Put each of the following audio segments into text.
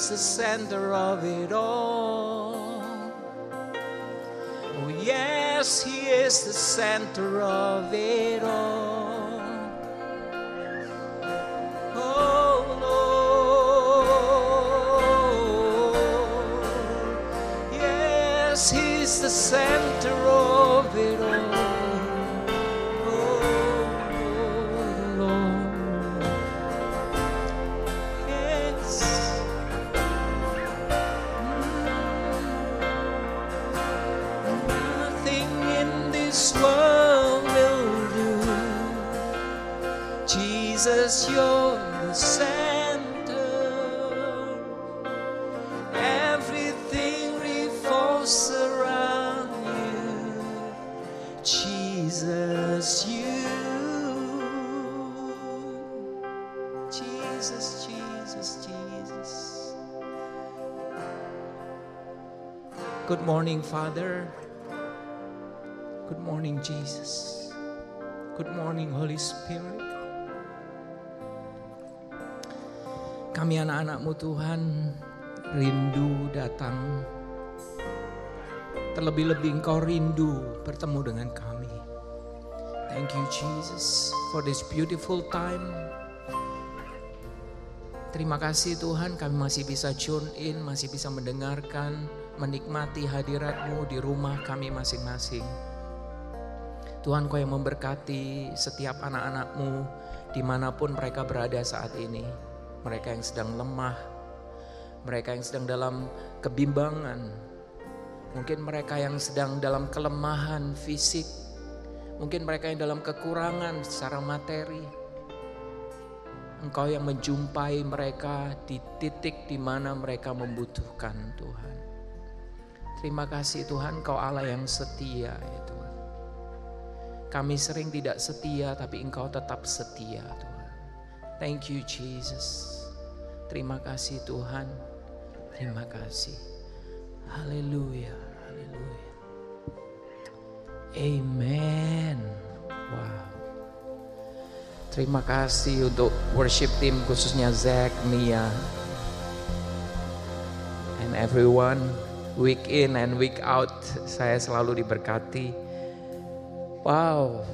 He's the center of it all. Oh, yes, He is the center of it all. Oh, Lord. Yes, He's the center world will do. Jesus, you're the center. Everything revolves around you. Jesus, you. Jesus, Jesus, Jesus. Good morning, Father. Good morning, Jesus. Good morning, Holy Spirit. Kami anak-anakmu Tuhan rindu datang. Terlebih-lebih engkau rindu bertemu dengan kami. Thank you Jesus for this beautiful time. Terima kasih Tuhan kami masih bisa tune in, masih bisa mendengarkan, menikmati hadiratmu di rumah kami masing-masing. Tuhan kau yang memberkati setiap anak-anakmu di mana pun mereka berada saat ini. Mereka yang sedang lemah, mereka yang sedang dalam kebimbangan, mungkin mereka yang sedang dalam kelemahan fisik, mungkin mereka yang dalam kekurangan secara materi. Engkau yang menjumpai mereka di titik di mana mereka membutuhkan Tuhan. Terima kasih Tuhan, Kau Allah yang setia ya. Kami sering tidak setia tapi Engkau tetap setia Tuhan. Thank you Jesus. Terima kasih Tuhan. Terima kasih. Haleluya. Haleluya. Amen. Wow. Terima kasih untuk worship team khususnya Zack, Mia, and everyone. Week in and week out saya selalu diberkati. Wow,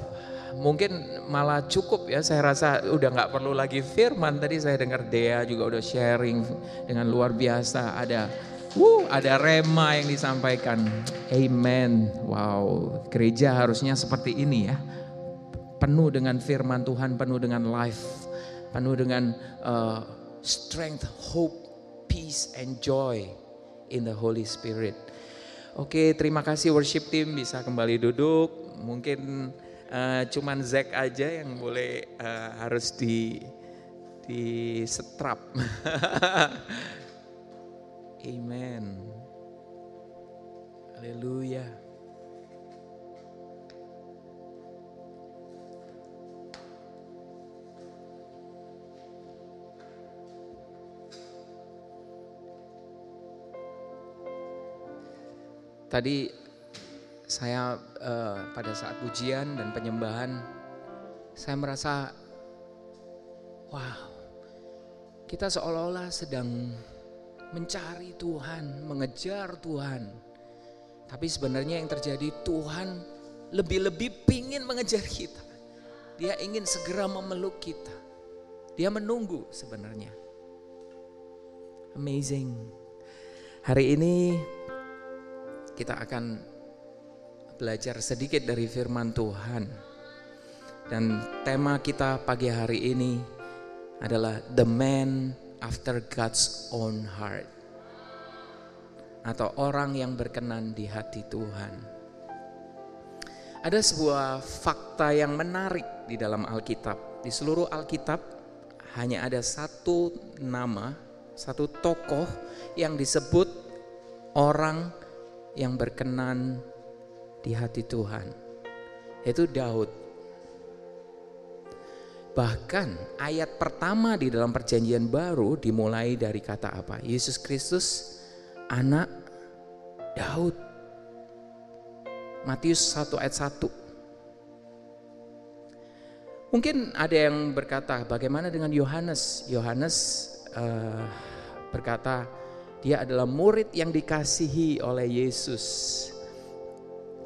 mungkin malah cukup ya. Saya rasa udah nggak perlu lagi firman. Tadi saya dengar Dea juga udah sharing dengan luar biasa. Ada, wuh, ada rema yang disampaikan. Amen. Wow, gereja harusnya seperti ini ya. Penuh dengan firman Tuhan, penuh dengan life, penuh dengan uh, strength, hope, peace, and joy in the Holy Spirit. Oke, terima kasih worship team bisa kembali duduk. Mungkin uh, cuman Zack aja yang boleh uh, harus di di setrap. Amen. Haleluya. Tadi saya eh, pada saat pujian dan penyembahan, saya merasa, wow, kita seolah-olah sedang mencari Tuhan, mengejar Tuhan. Tapi sebenarnya yang terjadi Tuhan lebih-lebih pingin mengejar kita. Dia ingin segera memeluk kita. Dia menunggu sebenarnya. Amazing. Hari ini kita akan belajar sedikit dari firman Tuhan. Dan tema kita pagi hari ini adalah The Man After God's Own Heart. atau orang yang berkenan di hati Tuhan. Ada sebuah fakta yang menarik di dalam Alkitab. Di seluruh Alkitab hanya ada satu nama, satu tokoh yang disebut orang yang berkenan di hati Tuhan, yaitu Daud. Bahkan ayat pertama di dalam perjanjian baru dimulai dari kata apa? Yesus Kristus anak Daud. Matius 1 ayat 1. Mungkin ada yang berkata, bagaimana dengan Yohanes? Yohanes uh, berkata, dia adalah murid yang dikasihi oleh Yesus.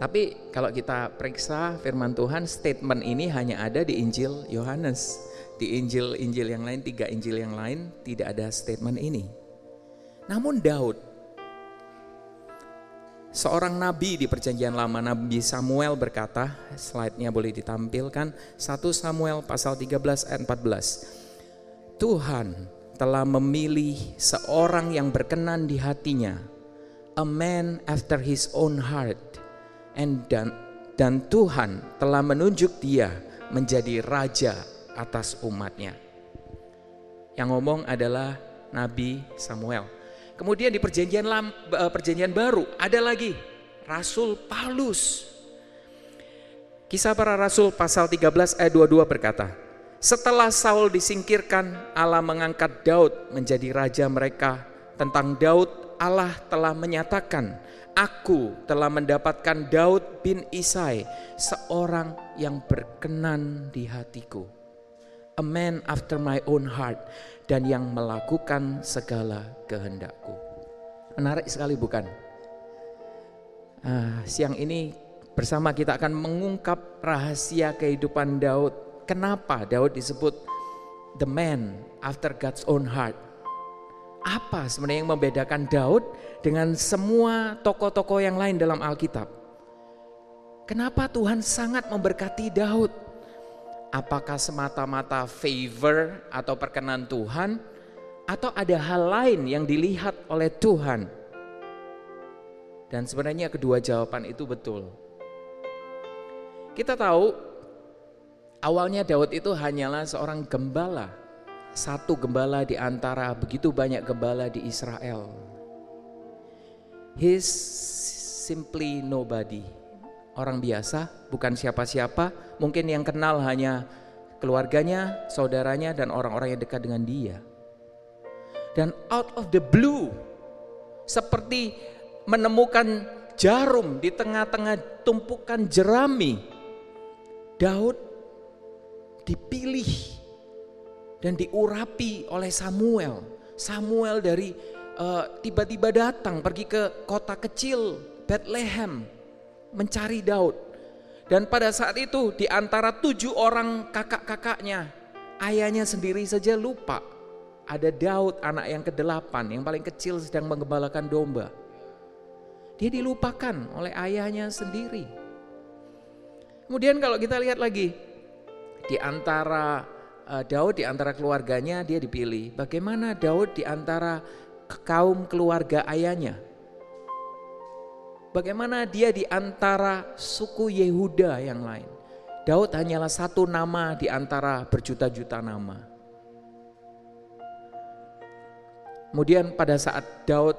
Tapi kalau kita periksa firman Tuhan, statement ini hanya ada di Injil Yohanes. Di Injil-Injil yang lain, tiga Injil yang lain, tidak ada statement ini. Namun Daud, Seorang nabi di perjanjian lama, Nabi Samuel berkata, slide-nya boleh ditampilkan, 1 Samuel pasal 13 ayat 14. Tuhan telah memilih seorang yang berkenan di hatinya, a man after his own heart. And dan, dan Tuhan telah menunjuk dia menjadi raja atas umatnya. Yang ngomong adalah Nabi Samuel. Kemudian di perjanjian lam, eh, perjanjian baru ada lagi Rasul Paulus. Kisah para rasul pasal 13 ayat 22 berkata, setelah Saul disingkirkan, Allah mengangkat Daud menjadi raja mereka. Tentang Daud, Allah telah menyatakan, Aku telah mendapatkan Daud bin Isai, seorang yang berkenan di hatiku. A man after my own heart dan yang melakukan segala kehendakku. Menarik sekali bukan? Uh, siang ini bersama kita akan mengungkap rahasia kehidupan Daud. Kenapa Daud disebut the man after God's own heart? Apa sebenarnya yang membedakan Daud dengan semua tokoh-tokoh yang lain dalam Alkitab? Kenapa Tuhan sangat memberkati Daud? Apakah semata-mata favor atau perkenan Tuhan atau ada hal lain yang dilihat oleh Tuhan? Dan sebenarnya kedua jawaban itu betul. Kita tahu awalnya Daud itu hanyalah seorang gembala. Satu gembala di antara begitu banyak gembala di Israel. He's simply nobody orang biasa, bukan siapa-siapa, mungkin yang kenal hanya keluarganya, saudaranya, dan orang-orang yang dekat dengan dia. Dan out of the blue, seperti menemukan jarum di tengah-tengah tumpukan jerami, Daud dipilih dan diurapi oleh Samuel. Samuel dari eh, tiba-tiba datang pergi ke kota kecil Bethlehem mencari Daud. Dan pada saat itu di antara tujuh orang kakak-kakaknya, ayahnya sendiri saja lupa. Ada Daud anak yang kedelapan, yang paling kecil sedang mengembalakan domba. Dia dilupakan oleh ayahnya sendiri. Kemudian kalau kita lihat lagi, di antara Daud, di antara keluarganya dia dipilih. Bagaimana Daud di antara kaum keluarga ayahnya? Bagaimana dia di antara suku Yehuda yang lain. Daud hanyalah satu nama di antara berjuta-juta nama. Kemudian pada saat Daud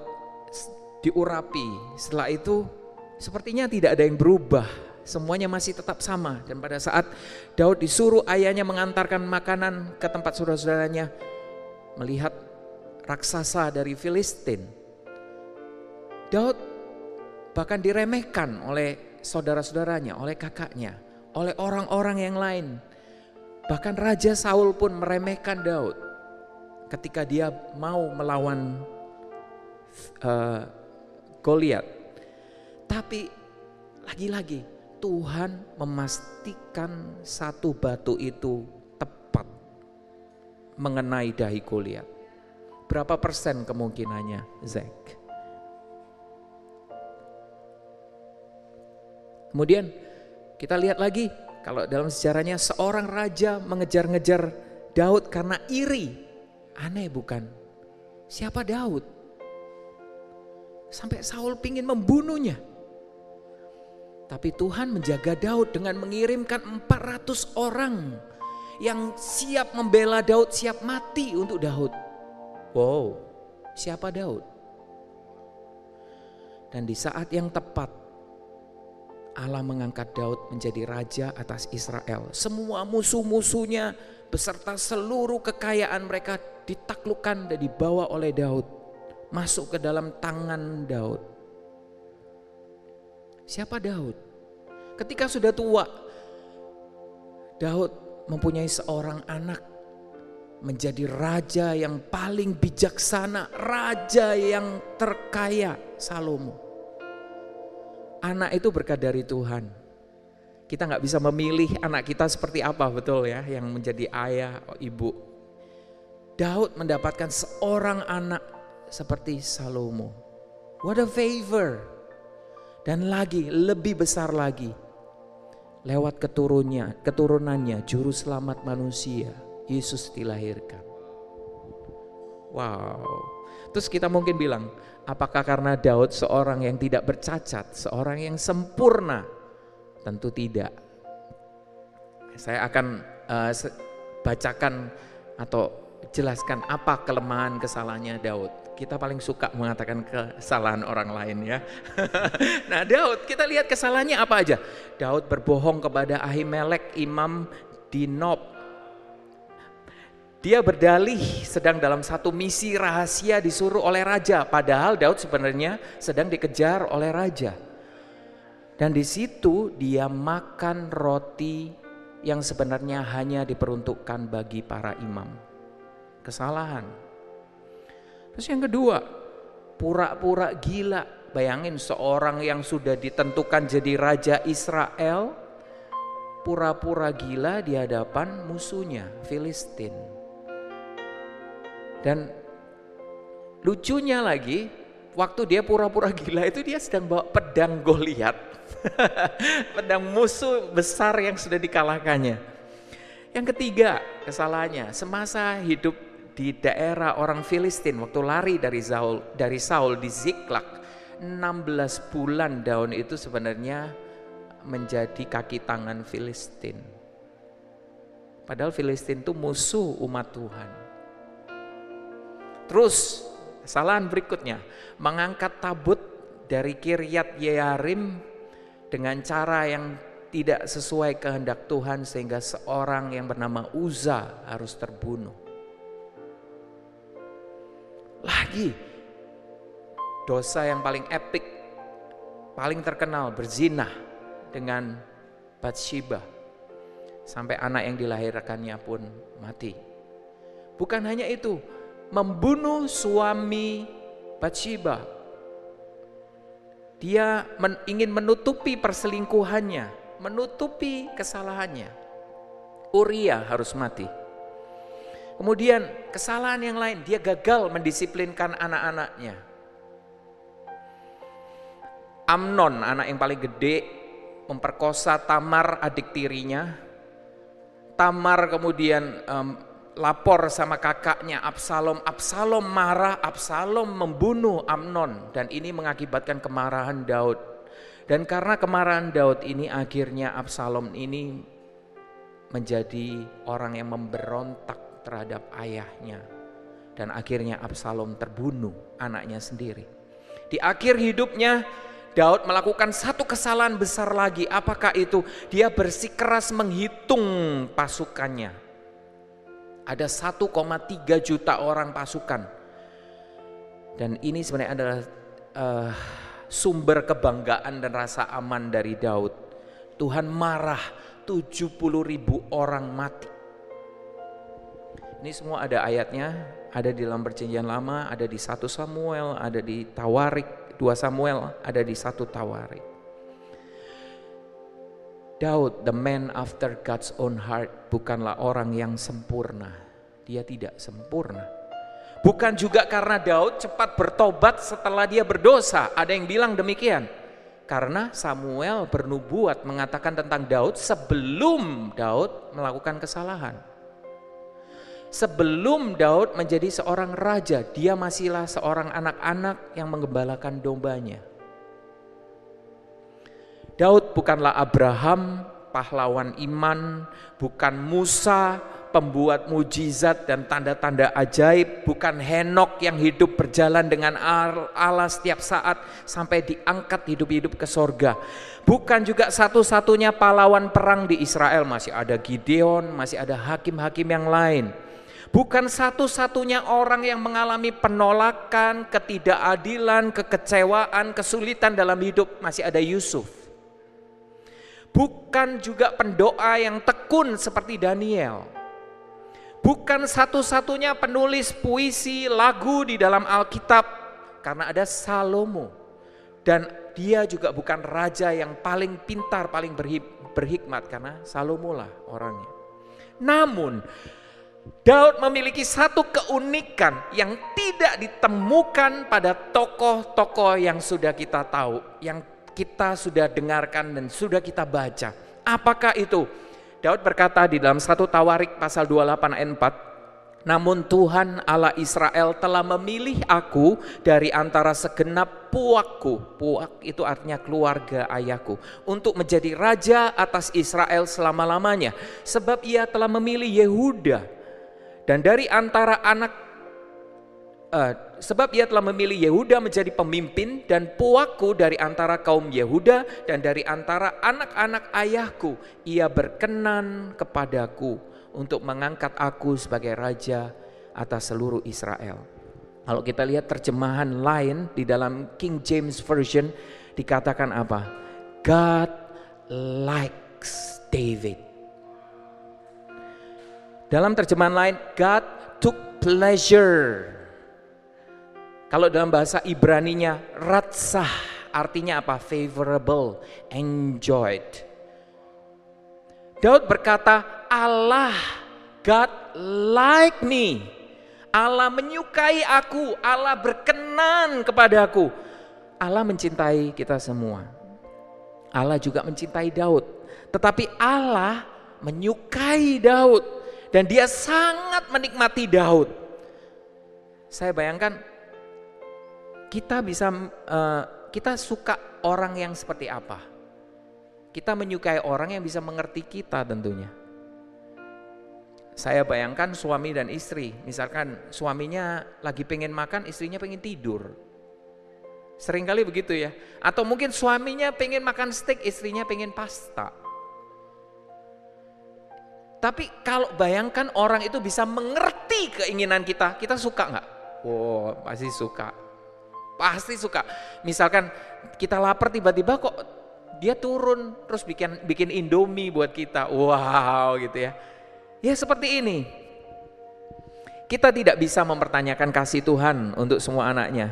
diurapi, setelah itu sepertinya tidak ada yang berubah. Semuanya masih tetap sama. Dan pada saat Daud disuruh ayahnya mengantarkan makanan ke tempat saudara-saudaranya, melihat raksasa dari Filistin. Daud bahkan diremehkan oleh saudara-saudaranya, oleh kakaknya, oleh orang-orang yang lain. Bahkan Raja Saul pun meremehkan Daud ketika dia mau melawan uh, Goliat. Tapi lagi-lagi Tuhan memastikan satu batu itu tepat mengenai dahi Goliat. Berapa persen kemungkinannya, Zack? Kemudian kita lihat lagi kalau dalam sejarahnya seorang raja mengejar-ngejar Daud karena iri. Aneh bukan? Siapa Daud? Sampai Saul pingin membunuhnya. Tapi Tuhan menjaga Daud dengan mengirimkan 400 orang yang siap membela Daud, siap mati untuk Daud. Wow, siapa Daud? Dan di saat yang tepat Allah mengangkat Daud menjadi raja atas Israel. Semua musuh-musuhnya beserta seluruh kekayaan mereka ditaklukkan dan dibawa oleh Daud. Masuk ke dalam tangan Daud. Siapa Daud? Ketika sudah tua, Daud mempunyai seorang anak menjadi raja yang paling bijaksana, raja yang terkaya, Salomo. Anak itu berkat dari Tuhan. Kita nggak bisa memilih anak kita seperti apa, betul ya, yang menjadi ayah, ibu. Daud mendapatkan seorang anak seperti Salomo. What a favor. Dan lagi, lebih besar lagi, lewat keturunnya, keturunannya juru selamat manusia, Yesus dilahirkan. Wow. Terus kita mungkin bilang, apakah karena Daud seorang yang tidak bercacat, seorang yang sempurna? Tentu tidak. Saya akan uh, bacakan atau jelaskan apa kelemahan kesalahannya Daud kita paling suka mengatakan kesalahan orang lain ya. nah Daud, kita lihat kesalahannya apa aja. Daud berbohong kepada Ahimelek imam di Nob. Dia berdalih sedang dalam satu misi rahasia disuruh oleh raja. Padahal Daud sebenarnya sedang dikejar oleh raja. Dan di situ dia makan roti yang sebenarnya hanya diperuntukkan bagi para imam. Kesalahan. Terus yang kedua, pura-pura gila. Bayangin seorang yang sudah ditentukan jadi raja Israel, pura-pura gila di hadapan musuhnya, Filistin. Dan lucunya lagi, waktu dia pura-pura gila itu dia sedang bawa pedang Goliat. pedang musuh besar yang sudah dikalahkannya. Yang ketiga kesalahannya, semasa hidup di daerah orang Filistin waktu lari dari Saul dari Saul di Ziklag 16 bulan daun itu sebenarnya menjadi kaki tangan Filistin. Padahal Filistin itu musuh umat Tuhan. Terus kesalahan berikutnya mengangkat tabut dari Kiryat Yearim dengan cara yang tidak sesuai kehendak Tuhan sehingga seorang yang bernama Uza harus terbunuh. Lagi dosa yang paling epic, paling terkenal berzina dengan Bathsheba. Sampai anak yang dilahirkannya pun mati. Bukan hanya itu, membunuh suami Bathsheba. Dia men, ingin menutupi perselingkuhannya, menutupi kesalahannya. Uria harus mati. Kemudian kesalahan yang lain, dia gagal mendisiplinkan anak-anaknya. Amnon, anak yang paling gede, memperkosa Tamar adik tirinya. Tamar kemudian um, lapor sama kakaknya Absalom. Absalom marah, Absalom membunuh Amnon dan ini mengakibatkan kemarahan Daud. Dan karena kemarahan Daud ini akhirnya Absalom ini menjadi orang yang memberontak terhadap ayahnya. Dan akhirnya Absalom terbunuh anaknya sendiri. Di akhir hidupnya Daud melakukan satu kesalahan besar lagi. Apakah itu? Dia bersikeras menghitung pasukannya. Ada 1,3 juta orang pasukan. Dan ini sebenarnya adalah uh, sumber kebanggaan dan rasa aman dari Daud. Tuhan marah 70 ribu orang mati. Ini semua ada ayatnya, ada di dalam perjanjian lama, ada di satu Samuel, ada di Tawarik, dua Samuel, ada di satu Tawarik. Daud, the man after God's own heart, bukanlah orang yang sempurna. Dia tidak sempurna. Bukan juga karena Daud cepat bertobat setelah dia berdosa. Ada yang bilang demikian. Karena Samuel bernubuat mengatakan tentang Daud sebelum Daud melakukan kesalahan. Sebelum Daud menjadi seorang raja, dia masihlah seorang anak-anak yang menggembalakan dombanya. Daud bukanlah Abraham, pahlawan iman, bukan Musa, pembuat mujizat dan tanda-tanda ajaib, bukan Henok yang hidup berjalan dengan Allah setiap saat sampai diangkat hidup-hidup ke sorga. Bukan juga satu-satunya pahlawan perang di Israel, masih ada Gideon, masih ada hakim-hakim yang lain. Bukan satu-satunya orang yang mengalami penolakan, ketidakadilan, kekecewaan, kesulitan dalam hidup, masih ada Yusuf. Bukan juga pendoa yang tekun seperti Daniel. Bukan satu-satunya penulis puisi lagu di dalam Alkitab. Karena ada Salomo. Dan dia juga bukan raja yang paling pintar, paling berhikmat. Karena Salomo lah orangnya. Namun Daud memiliki satu keunikan yang tidak ditemukan pada tokoh-tokoh yang sudah kita tahu, yang kita sudah dengarkan dan sudah kita baca. Apakah itu? Daud berkata di dalam satu Tawarik pasal 28 ayat 4, namun Tuhan Allah Israel telah memilih aku dari antara segenap puakku. Puak itu artinya keluarga ayahku. Untuk menjadi raja atas Israel selama-lamanya. Sebab ia telah memilih Yehuda. Dan dari antara anak uh, sebab ia telah memilih Yehuda menjadi pemimpin dan puaku dari antara kaum Yehuda dan dari antara anak-anak ayahku ia berkenan kepadaku untuk mengangkat aku sebagai raja atas seluruh Israel. Kalau kita lihat terjemahan lain di dalam King James Version dikatakan apa? God likes David. Dalam terjemahan lain, God took pleasure kalau dalam bahasa Ibraninya ratsah artinya apa? Favorable, enjoyed. Daud berkata, Allah, God like me. Allah menyukai aku, Allah berkenan kepada aku. Allah mencintai kita semua. Allah juga mencintai Daud. Tetapi Allah menyukai Daud dan dia sangat menikmati Daud. Saya bayangkan kita bisa uh, kita suka orang yang seperti apa? Kita menyukai orang yang bisa mengerti kita tentunya. Saya bayangkan suami dan istri, misalkan suaminya lagi pengen makan, istrinya pengen tidur. Seringkali begitu ya. Atau mungkin suaminya pengen makan steak, istrinya pengen pasta. Tapi kalau bayangkan orang itu bisa mengerti keinginan kita, kita suka nggak? Wow, pasti suka. Pasti suka. Misalkan kita lapar tiba-tiba kok dia turun terus bikin bikin Indomie buat kita. Wow gitu ya. Ya seperti ini. Kita tidak bisa mempertanyakan kasih Tuhan untuk semua anaknya.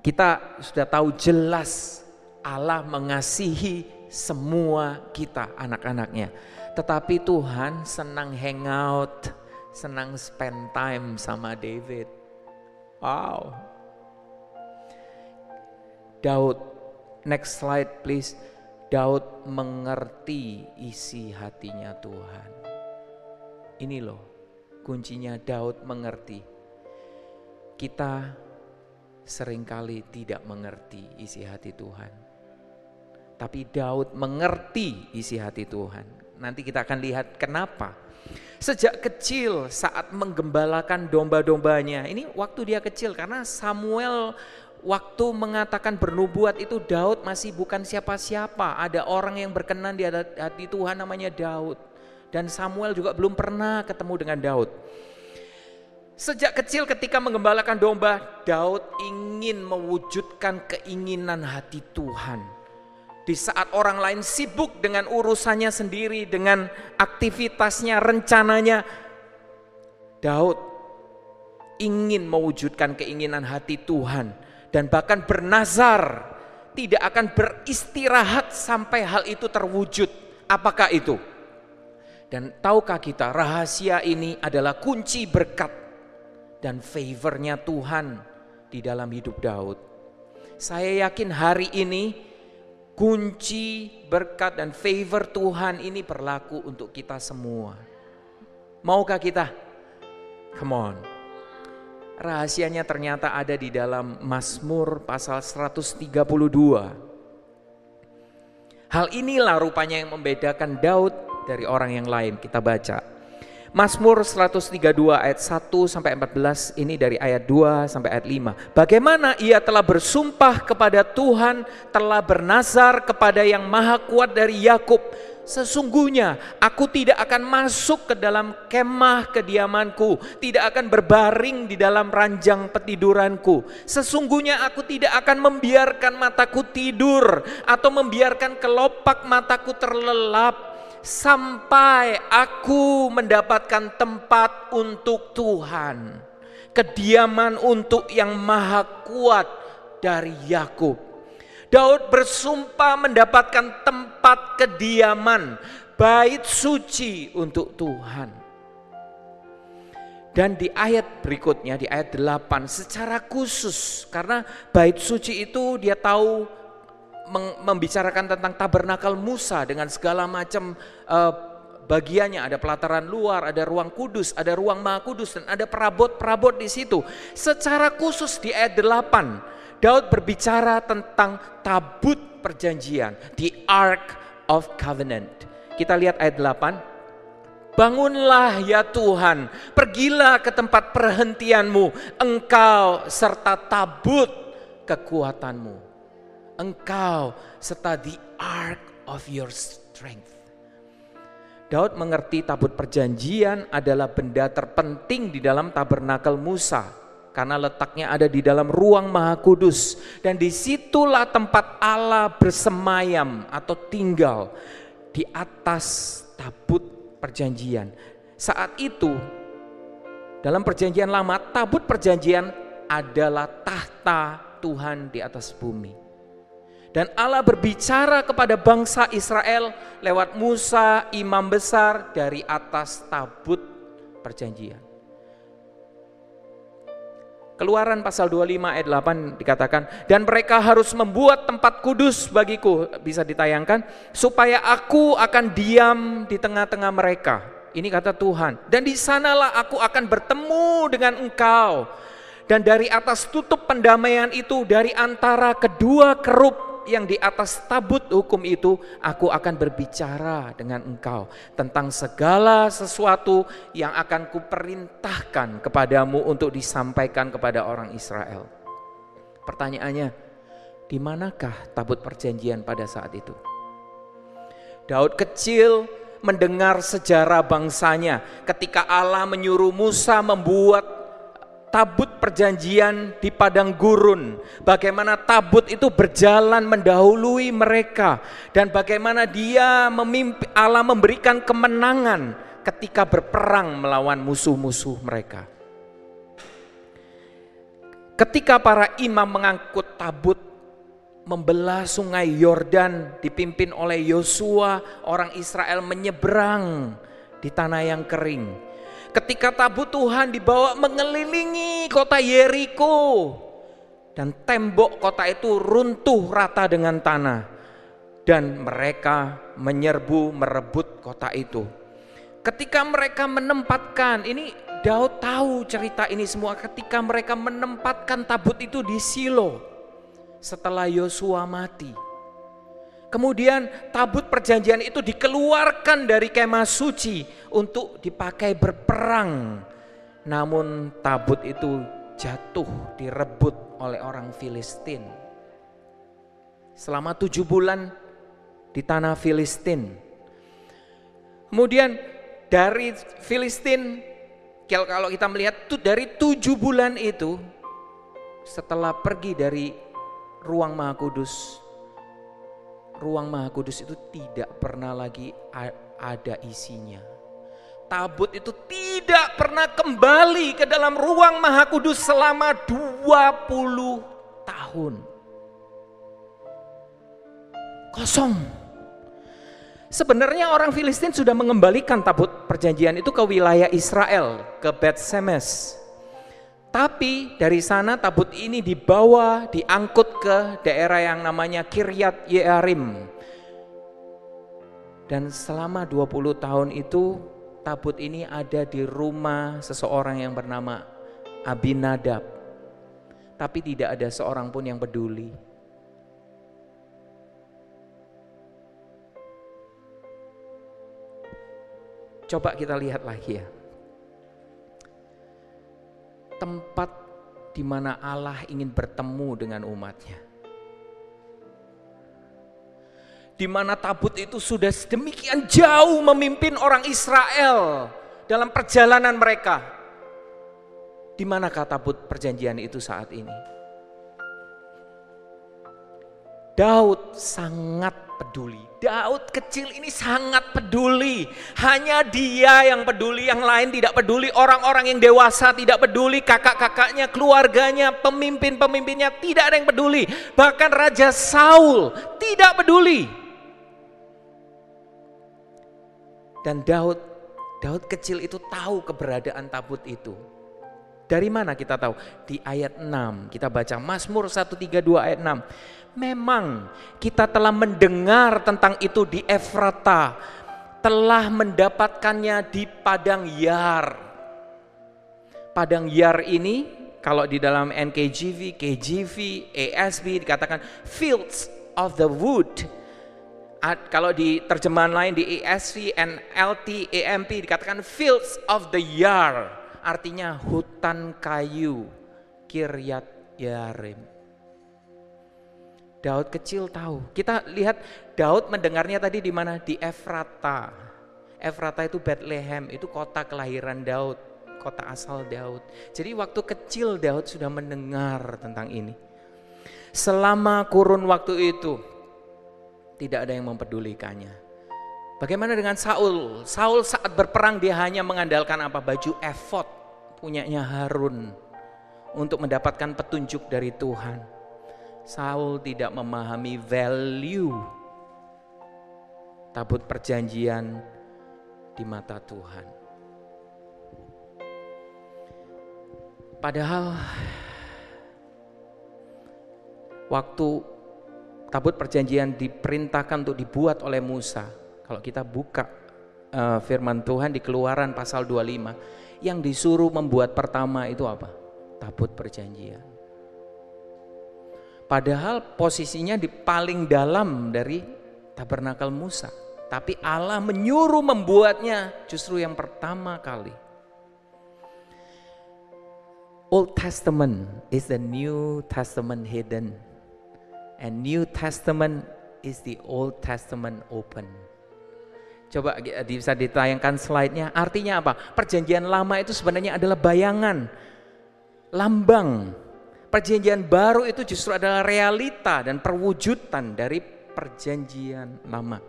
Kita sudah tahu jelas Allah mengasihi semua kita anak-anaknya. Tetapi Tuhan senang hangout, senang spend time sama David. Wow, Daud, next slide please. Daud mengerti isi hatinya Tuhan. Ini loh kuncinya Daud mengerti. Kita sering kali tidak mengerti isi hati Tuhan. Tapi Daud mengerti isi hati Tuhan. Nanti kita akan lihat kenapa. Sejak kecil saat menggembalakan domba-dombanya, ini waktu dia kecil karena Samuel waktu mengatakan bernubuat itu Daud masih bukan siapa-siapa. Ada orang yang berkenan di hati Tuhan namanya Daud. Dan Samuel juga belum pernah ketemu dengan Daud. Sejak kecil ketika mengembalakan domba, Daud ingin mewujudkan keinginan hati Tuhan. Di saat orang lain sibuk dengan urusannya sendiri, dengan aktivitasnya, rencananya, Daud ingin mewujudkan keinginan hati Tuhan dan bahkan bernazar tidak akan beristirahat sampai hal itu terwujud. Apakah itu? Dan tahukah kita rahasia ini adalah kunci berkat dan favornya Tuhan di dalam hidup Daud. Saya yakin hari ini kunci berkat dan favor Tuhan ini berlaku untuk kita semua. Maukah kita? Come on. Rahasianya ternyata ada di dalam Mazmur pasal 132. Hal inilah rupanya yang membedakan Daud dari orang yang lain. Kita baca. Mazmur 132 ayat 1 sampai 14 ini dari ayat 2 sampai ayat 5. Bagaimana ia telah bersumpah kepada Tuhan, telah bernazar kepada yang maha kuat dari Yakub Sesungguhnya aku tidak akan masuk ke dalam kemah kediamanku, tidak akan berbaring di dalam ranjang petiduranku. Sesungguhnya aku tidak akan membiarkan mataku tidur atau membiarkan kelopak mataku terlelap sampai aku mendapatkan tempat untuk Tuhan, kediaman untuk yang maha kuat dari Yakub. Daud bersumpah mendapatkan tempat kediaman, bait suci untuk Tuhan. Dan di ayat berikutnya, di ayat 8, secara khusus, karena bait suci itu dia tahu membicarakan tentang tabernakel Musa dengan segala macam uh, bagiannya ada pelataran luar, ada ruang kudus, ada ruang maha kudus dan ada perabot-perabot di situ. Secara khusus di ayat 8 Daud berbicara tentang tabut perjanjian, the Ark of Covenant. Kita lihat ayat 8. Bangunlah ya Tuhan, pergilah ke tempat perhentianmu, engkau serta tabut kekuatanmu. Engkau serta the ark of your strength. Daud mengerti tabut perjanjian adalah benda terpenting di dalam tabernakel Musa karena letaknya ada di dalam ruang maha kudus dan di situlah tempat Allah bersemayam atau tinggal di atas tabut perjanjian. Saat itu dalam perjanjian lama tabut perjanjian adalah tahta Tuhan di atas bumi. Dan Allah berbicara kepada bangsa Israel lewat Musa, imam besar dari atas tabut perjanjian. Keluaran pasal 25 ayat 8 dikatakan, dan mereka harus membuat tempat kudus bagiku, bisa ditayangkan, supaya aku akan diam di tengah-tengah mereka. Ini kata Tuhan. Dan di sanalah aku akan bertemu dengan engkau. Dan dari atas tutup pendamaian itu, dari antara kedua kerup yang di atas tabut hukum itu, aku akan berbicara dengan engkau tentang segala sesuatu yang akan kuperintahkan kepadamu untuk disampaikan kepada orang Israel. Pertanyaannya, di manakah tabut perjanjian pada saat itu? Daud kecil mendengar sejarah bangsanya ketika Allah menyuruh Musa membuat tabut perjanjian di padang gurun. Bagaimana tabut itu berjalan mendahului mereka dan bagaimana dia memimpi Allah memberikan kemenangan ketika berperang melawan musuh-musuh mereka. Ketika para imam mengangkut tabut membelah sungai Yordan dipimpin oleh Yosua, orang Israel menyeberang di tanah yang kering ketika tabut Tuhan dibawa mengelilingi kota Yeriko dan tembok kota itu runtuh rata dengan tanah dan mereka menyerbu merebut kota itu. Ketika mereka menempatkan ini Daud tahu cerita ini semua ketika mereka menempatkan tabut itu di Silo setelah Yosua mati. Kemudian tabut perjanjian itu dikeluarkan dari kemah suci untuk dipakai berperang. Namun tabut itu jatuh direbut oleh orang Filistin. Selama tujuh bulan di tanah Filistin. Kemudian dari Filistin, kalau kita melihat tuh dari tujuh bulan itu, setelah pergi dari ruang Maha Kudus, ruang Maha Kudus itu tidak pernah lagi ada isinya. Tabut itu tidak pernah kembali ke dalam ruang Maha Kudus selama 20 tahun. Kosong. Sebenarnya orang Filistin sudah mengembalikan tabut perjanjian itu ke wilayah Israel, ke Bet Semes. Tapi dari sana tabut ini dibawa, diangkut ke daerah yang namanya Kiryat Yearim. Dan selama 20 tahun itu tabut ini ada di rumah seseorang yang bernama Abinadab. Tapi tidak ada seorang pun yang peduli. Coba kita lihat lagi ya. Tempat di mana Allah ingin bertemu dengan umatnya. Di mana tabut itu sudah sedemikian jauh memimpin orang Israel dalam perjalanan mereka. Di manakah tabut perjanjian itu saat ini? Daud sangat peduli. Daud kecil ini sangat peduli. Hanya dia yang peduli, yang lain tidak peduli. Orang-orang yang dewasa tidak peduli, kakak-kakaknya, keluarganya, pemimpin-pemimpinnya tidak ada yang peduli. Bahkan Raja Saul tidak peduli. Dan Daud, Daud kecil itu tahu keberadaan tabut itu. Dari mana kita tahu? Di ayat 6. Kita baca Mazmur 132 ayat 6. Memang kita telah mendengar tentang itu di Efrata, telah mendapatkannya di Padang Yar. Padang Yar ini kalau di dalam NKJV, KJV, ASB dikatakan fields of the wood. Kalau di terjemahan lain di ESV, NLT, AMP dikatakan fields of the yar. Artinya hutan kayu, Kiryat Yarim. Daud kecil tahu. Kita lihat Daud mendengarnya tadi di mana? Di Efrata. Efrata itu Bethlehem, itu kota kelahiran Daud, kota asal Daud. Jadi waktu kecil Daud sudah mendengar tentang ini. Selama kurun waktu itu tidak ada yang mempedulikannya. Bagaimana dengan Saul? Saul saat berperang dia hanya mengandalkan apa? Baju efod punyanya Harun untuk mendapatkan petunjuk dari Tuhan. Saul tidak memahami value tabut perjanjian di mata Tuhan. Padahal waktu tabut perjanjian diperintahkan untuk dibuat oleh Musa, kalau kita buka uh, firman Tuhan di Keluaran pasal 25, yang disuruh membuat pertama itu apa? Tabut perjanjian. Padahal posisinya di paling dalam dari tabernakel Musa. Tapi Allah menyuruh membuatnya justru yang pertama kali. Old Testament is the New Testament hidden. And New Testament is the Old Testament open. Coba bisa ditayangkan slide-nya. Artinya apa? Perjanjian lama itu sebenarnya adalah bayangan, lambang Perjanjian baru itu justru adalah realita dan perwujudan dari perjanjian lama.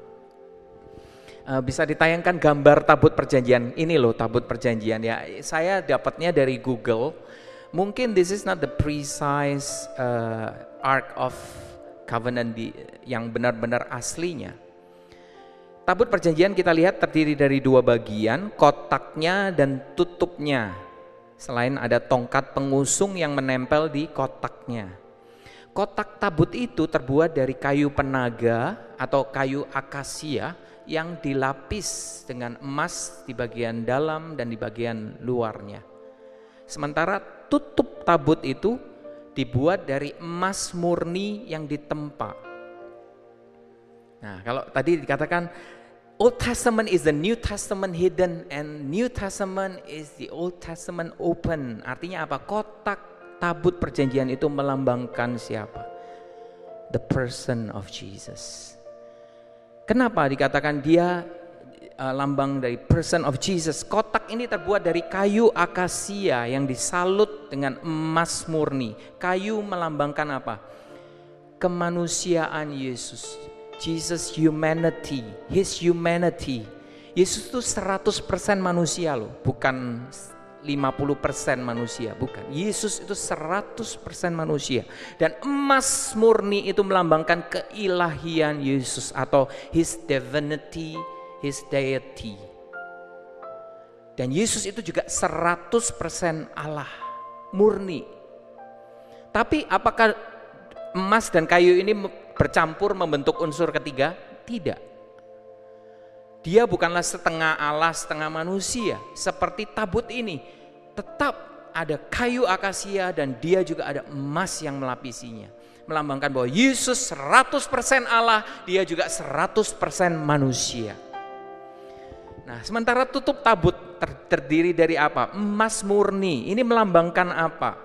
Uh, bisa ditayangkan gambar tabut perjanjian. Ini loh tabut perjanjian ya. Saya dapatnya dari Google. Mungkin this is not the precise uh, ark of covenant di, yang benar-benar aslinya. Tabut perjanjian kita lihat terdiri dari dua bagian, kotaknya dan tutupnya. Selain ada tongkat pengusung yang menempel di kotaknya. Kotak tabut itu terbuat dari kayu penaga atau kayu akasia yang dilapis dengan emas di bagian dalam dan di bagian luarnya. Sementara tutup tabut itu dibuat dari emas murni yang ditempa. Nah, kalau tadi dikatakan Old Testament is the New Testament hidden and New Testament is the Old Testament open. Artinya apa? Kotak tabut perjanjian itu melambangkan siapa? The person of Jesus. Kenapa dikatakan dia uh, lambang dari person of Jesus? Kotak ini terbuat dari kayu akasia yang disalut dengan emas murni. Kayu melambangkan apa? Kemanusiaan Yesus Jesus humanity, his humanity. Yesus itu 100% manusia loh, bukan 50% manusia, bukan. Yesus itu 100% manusia. Dan emas murni itu melambangkan keilahian Yesus atau his divinity, his deity. Dan Yesus itu juga 100% Allah, murni. Tapi apakah emas dan kayu ini bercampur membentuk unsur ketiga? Tidak. Dia bukanlah setengah Allah, setengah manusia. Seperti tabut ini, tetap ada kayu akasia dan dia juga ada emas yang melapisinya. Melambangkan bahwa Yesus 100% Allah, dia juga 100% manusia. Nah, sementara tutup tabut ter terdiri dari apa? Emas murni. Ini melambangkan apa?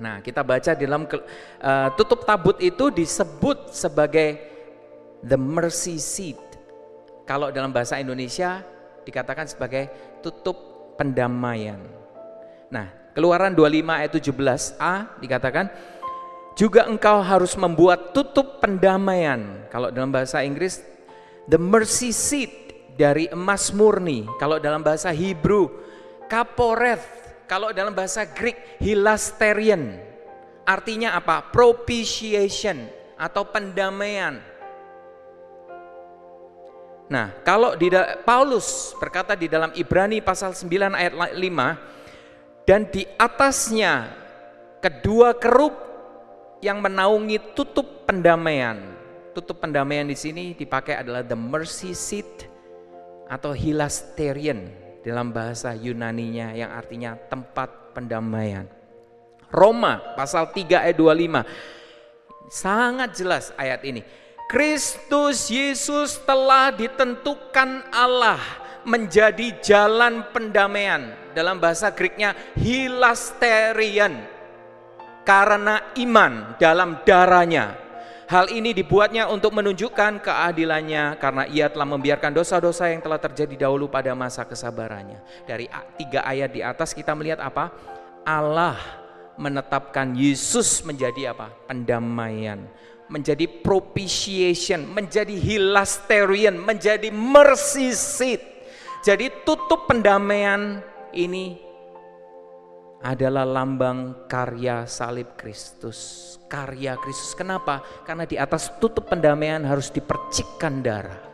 Nah, kita baca di dalam uh, tutup tabut itu disebut sebagai the mercy seat. Kalau dalam bahasa Indonesia dikatakan sebagai tutup pendamaian. Nah, Keluaran 25 ayat 17a dikatakan juga engkau harus membuat tutup pendamaian. Kalau dalam bahasa Inggris the mercy seat dari emas murni. Kalau dalam bahasa Hebrew, kaporeth. Kalau dalam bahasa Greek, hilasterion. Artinya apa? Propitiation atau pendamaian. Nah, kalau di Paulus berkata di dalam Ibrani pasal 9 ayat 5 dan di atasnya kedua kerub yang menaungi tutup pendamaian. Tutup pendamaian di sini dipakai adalah the mercy seat atau hilasterion dalam bahasa Yunaninya yang artinya tempat pendamaian. Roma pasal 3 ayat 25 sangat jelas ayat ini. Kristus Yesus telah ditentukan Allah menjadi jalan pendamaian. Dalam bahasa Greeknya hilasterion. Karena iman dalam darahnya Hal ini dibuatnya untuk menunjukkan keadilannya karena ia telah membiarkan dosa-dosa yang telah terjadi dahulu pada masa kesabarannya. Dari tiga ayat di atas kita melihat apa? Allah menetapkan Yesus menjadi apa? Pendamaian, menjadi propitiation, menjadi hilasterian, menjadi mercy seat. Jadi tutup pendamaian ini adalah lambang karya salib Kristus karya Kristus. Kenapa? Karena di atas tutup pendamaian harus dipercikkan darah.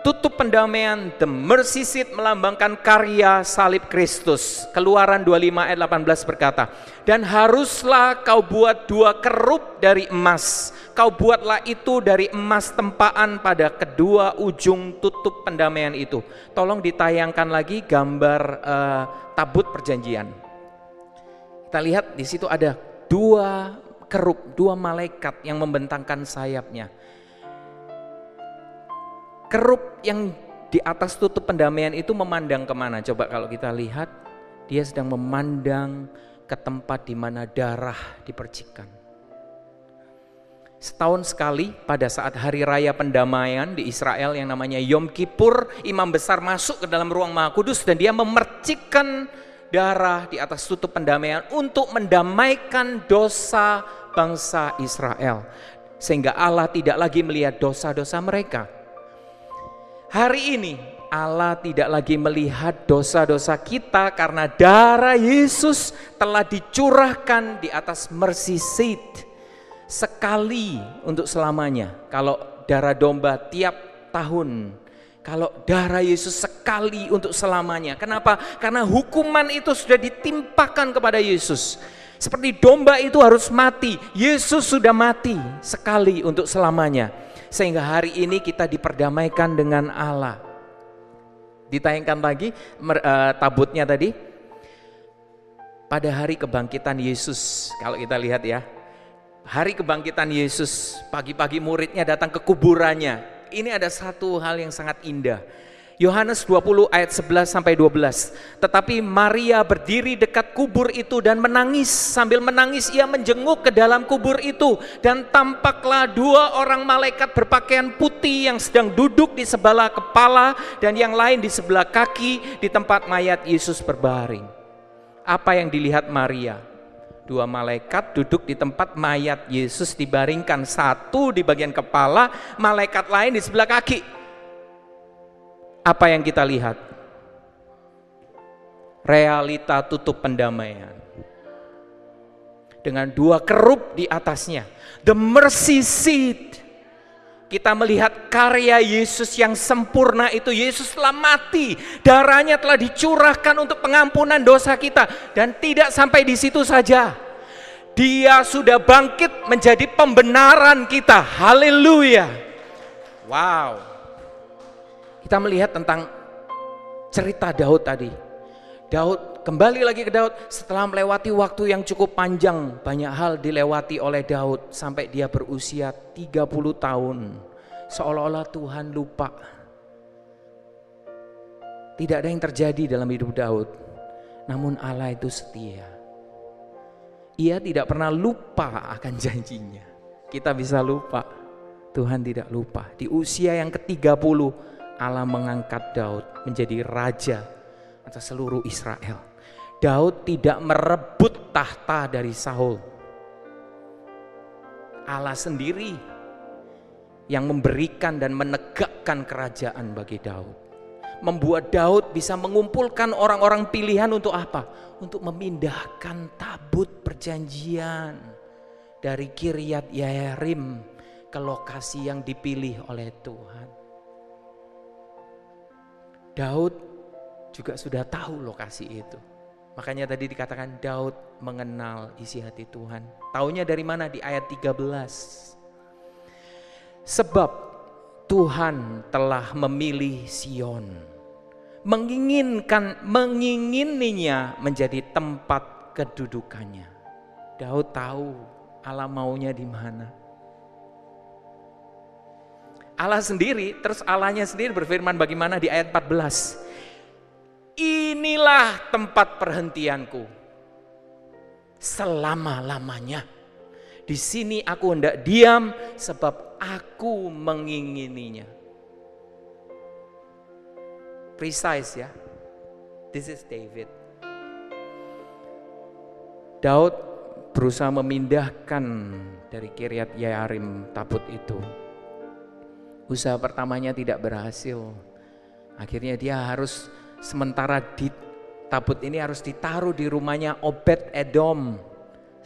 Tutup pendamaian, the mercy seat melambangkan karya salib Kristus. Keluaran 25 ayat 18 berkata, Dan haruslah kau buat dua kerup dari emas. Kau buatlah itu dari emas tempaan pada kedua ujung tutup pendamaian itu. Tolong ditayangkan lagi gambar uh, tabut perjanjian. Kita lihat di situ ada dua keruk, dua malaikat yang membentangkan sayapnya. Keruk yang di atas tutup pendamaian itu memandang ke mana? Coba kalau kita lihat, dia sedang memandang ke tempat di mana darah dipercikan. Setahun sekali pada saat hari raya pendamaian di Israel yang namanya Yom Kippur, imam besar masuk ke dalam ruang maha kudus dan dia memercikkan darah di atas tutup pendamaian untuk mendamaikan dosa bangsa Israel. Sehingga Allah tidak lagi melihat dosa-dosa mereka. Hari ini Allah tidak lagi melihat dosa-dosa kita karena darah Yesus telah dicurahkan di atas mercy seat sekali untuk selamanya. Kalau darah domba tiap tahun kalau darah Yesus sekali untuk selamanya. Kenapa? Karena hukuman itu sudah ditimpakan kepada Yesus. Seperti domba itu harus mati. Yesus sudah mati sekali untuk selamanya. Sehingga hari ini kita diperdamaikan dengan Allah. Ditayangkan lagi uh, tabutnya tadi. Pada hari kebangkitan Yesus, kalau kita lihat ya. Hari kebangkitan Yesus, pagi-pagi muridnya datang ke kuburannya ini ada satu hal yang sangat indah. Yohanes 20 ayat 11 sampai 12. Tetapi Maria berdiri dekat kubur itu dan menangis. Sambil menangis ia menjenguk ke dalam kubur itu. Dan tampaklah dua orang malaikat berpakaian putih yang sedang duduk di sebelah kepala dan yang lain di sebelah kaki di tempat mayat Yesus berbaring. Apa yang dilihat Maria? Dua malaikat duduk di tempat mayat Yesus dibaringkan. Satu di bagian kepala, malaikat lain di sebelah kaki. Apa yang kita lihat? Realita tutup pendamaian. Dengan dua kerup di atasnya. The mercy seat kita melihat karya Yesus yang sempurna itu. Yesus telah mati, darahnya telah dicurahkan untuk pengampunan dosa kita. Dan tidak sampai di situ saja. Dia sudah bangkit menjadi pembenaran kita. Haleluya. Wow. Kita melihat tentang cerita Daud tadi. Daud kembali lagi ke Daud setelah melewati waktu yang cukup panjang, banyak hal dilewati oleh Daud sampai dia berusia 30 tahun. Seolah-olah Tuhan lupa. Tidak ada yang terjadi dalam hidup Daud. Namun Allah itu setia. Ia tidak pernah lupa akan janjinya. Kita bisa lupa. Tuhan tidak lupa. Di usia yang ke-30 Allah mengangkat Daud menjadi raja atas seluruh Israel. Daud tidak merebut tahta dari Saul. Allah sendiri yang memberikan dan menegakkan kerajaan bagi Daud. Membuat Daud bisa mengumpulkan orang-orang pilihan untuk apa? Untuk memindahkan tabut perjanjian dari Kiryat Yarim ke lokasi yang dipilih oleh Tuhan. Daud juga sudah tahu lokasi itu. Makanya tadi dikatakan Daud mengenal isi hati Tuhan. Taunya dari mana? Di ayat 13. Sebab Tuhan telah memilih Sion. Menginginkan, mengingininya menjadi tempat kedudukannya. Daud tahu Allah maunya di mana. Allah sendiri, terus Allahnya sendiri berfirman bagaimana di ayat 14. Inilah tempat perhentianku selama-lamanya. Di sini aku hendak diam sebab aku mengingininya. Precise ya. This is David. Daud berusaha memindahkan dari Kiryat Yarim tabut itu. Usaha pertamanya tidak berhasil. Akhirnya dia harus sementara di tabut ini harus ditaruh di rumahnya Obed Edom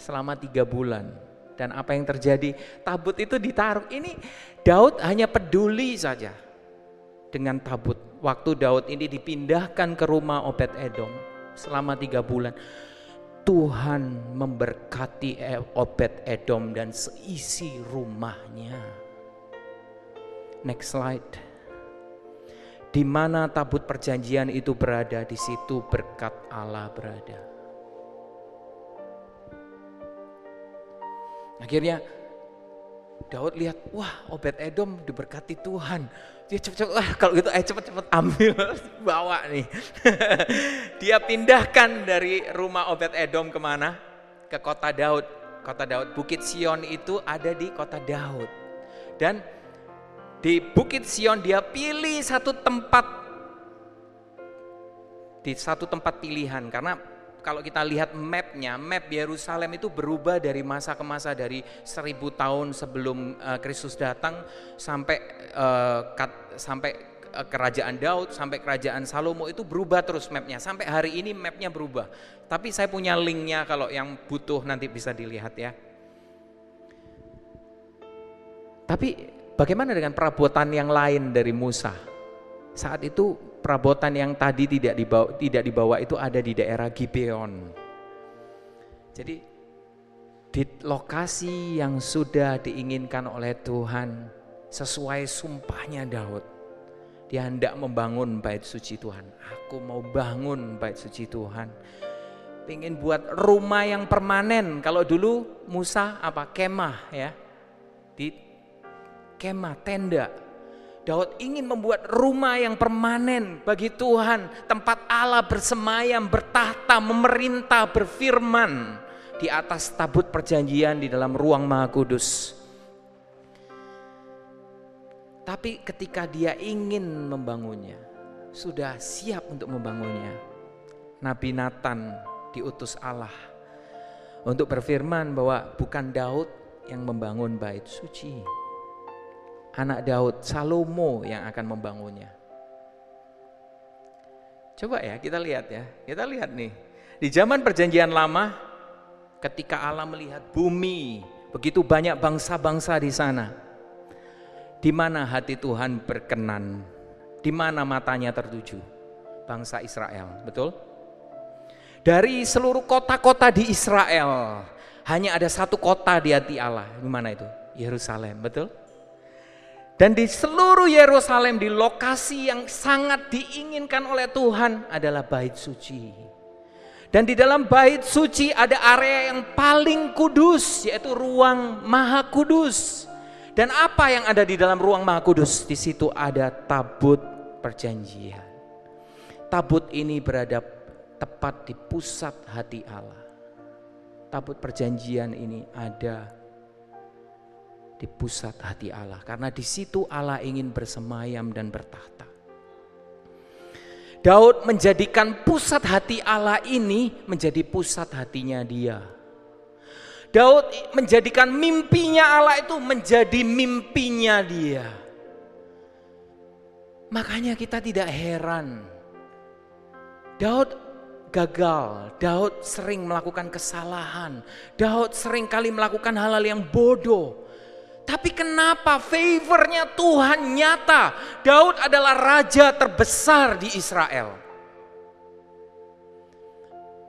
selama tiga bulan. Dan apa yang terjadi? Tabut itu ditaruh. Ini Daud hanya peduli saja dengan tabut. Waktu Daud ini dipindahkan ke rumah Obed Edom selama tiga bulan. Tuhan memberkati Obed Edom dan seisi rumahnya. Next slide di mana tabut perjanjian itu berada, di situ berkat Allah berada. Akhirnya Daud lihat, wah Obed Edom diberkati Tuhan. Dia cepet-cepet, wah kalau gitu ayo cepet-cepet ambil, bawa nih. Dia pindahkan dari rumah Obed Edom ke mana? Ke kota Daud. Kota Daud, Bukit Sion itu ada di kota Daud. Dan di Bukit Sion dia pilih satu tempat di satu tempat pilihan karena kalau kita lihat mapnya, map Yerusalem itu berubah dari masa ke masa dari seribu tahun sebelum uh, Kristus datang sampai uh, kat, sampai uh, kerajaan Daud sampai kerajaan Salomo itu berubah terus mapnya sampai hari ini mapnya berubah. Tapi saya punya linknya kalau yang butuh nanti bisa dilihat ya. Tapi Bagaimana dengan perabotan yang lain dari Musa? Saat itu perabotan yang tadi tidak dibawa, tidak dibawa itu ada di daerah Gibeon. Jadi di lokasi yang sudah diinginkan oleh Tuhan sesuai sumpahnya Daud. Dia hendak membangun bait suci Tuhan. Aku mau bangun bait suci Tuhan. Pengen buat rumah yang permanen. Kalau dulu Musa apa kemah ya. Di kemah, tenda. Daud ingin membuat rumah yang permanen bagi Tuhan, tempat Allah bersemayam, bertahta, memerintah, berfirman di atas tabut perjanjian di dalam ruang Maha Kudus. Tapi ketika dia ingin membangunnya, sudah siap untuk membangunnya. Nabi Nathan diutus Allah untuk berfirman bahwa bukan Daud yang membangun bait suci, anak Daud, Salomo yang akan membangunnya. Coba ya kita lihat ya, kita lihat nih. Di zaman perjanjian lama ketika Allah melihat bumi, begitu banyak bangsa-bangsa di sana. Di mana hati Tuhan berkenan? Di mana matanya tertuju? Bangsa Israel, betul? Dari seluruh kota-kota di Israel, hanya ada satu kota di hati Allah. Di mana itu? Yerusalem, betul? Dan di seluruh Yerusalem di lokasi yang sangat diinginkan oleh Tuhan adalah bait suci. Dan di dalam bait suci ada area yang paling kudus yaitu ruang maha kudus. Dan apa yang ada di dalam ruang maha kudus? Di situ ada tabut perjanjian. Tabut ini berada tepat di pusat hati Allah. Tabut perjanjian ini ada di pusat hati Allah karena di situ Allah ingin bersemayam dan bertahta. Daud menjadikan pusat hati Allah ini menjadi pusat hatinya dia. Daud menjadikan mimpinya Allah itu menjadi mimpinya dia. Makanya kita tidak heran. Daud gagal, Daud sering melakukan kesalahan, Daud sering kali melakukan hal-hal yang bodoh. Tapi kenapa favornya Tuhan nyata? Daud adalah raja terbesar di Israel.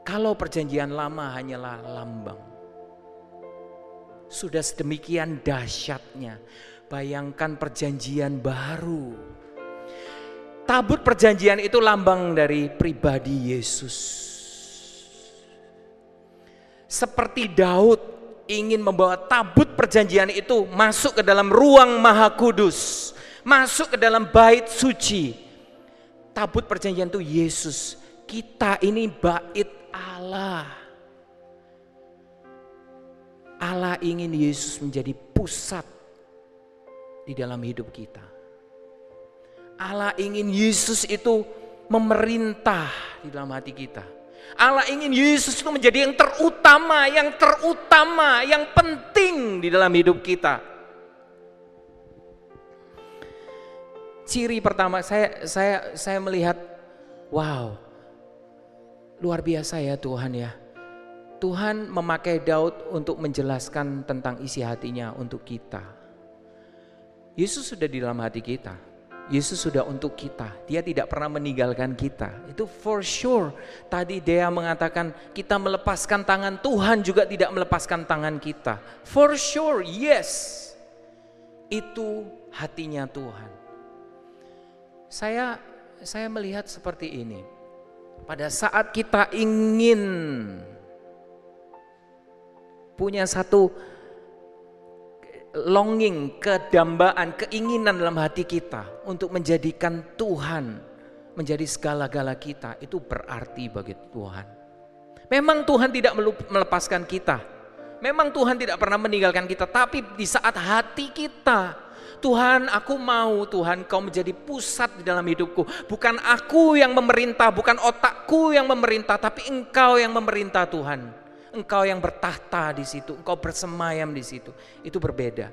Kalau perjanjian lama hanyalah lambang. Sudah sedemikian dahsyatnya. Bayangkan perjanjian baru. Tabut perjanjian itu lambang dari pribadi Yesus. Seperti Daud ingin membawa tabut perjanjian itu masuk ke dalam ruang maha kudus, masuk ke dalam bait suci. Tabut perjanjian itu Yesus. Kita ini bait Allah. Allah ingin Yesus menjadi pusat di dalam hidup kita. Allah ingin Yesus itu memerintah di dalam hati kita. Allah ingin Yesus itu menjadi yang terutama, yang terutama, yang penting di dalam hidup kita. Ciri pertama saya saya saya melihat wow. Luar biasa ya Tuhan ya. Tuhan memakai Daud untuk menjelaskan tentang isi hatinya untuk kita. Yesus sudah di dalam hati kita. Yesus sudah untuk kita. Dia tidak pernah meninggalkan kita. Itu for sure. Tadi Dea mengatakan kita melepaskan tangan Tuhan juga tidak melepaskan tangan kita. For sure, yes. Itu hatinya Tuhan. Saya saya melihat seperti ini. Pada saat kita ingin punya satu longing, kedambaan, keinginan dalam hati kita untuk menjadikan Tuhan menjadi segala-gala kita, itu berarti bagi Tuhan. Memang Tuhan tidak melepaskan kita. Memang Tuhan tidak pernah meninggalkan kita, tapi di saat hati kita, Tuhan aku mau Tuhan kau menjadi pusat di dalam hidupku. Bukan aku yang memerintah, bukan otakku yang memerintah, tapi engkau yang memerintah Tuhan engkau yang bertahta di situ, engkau bersemayam di situ. Itu berbeda.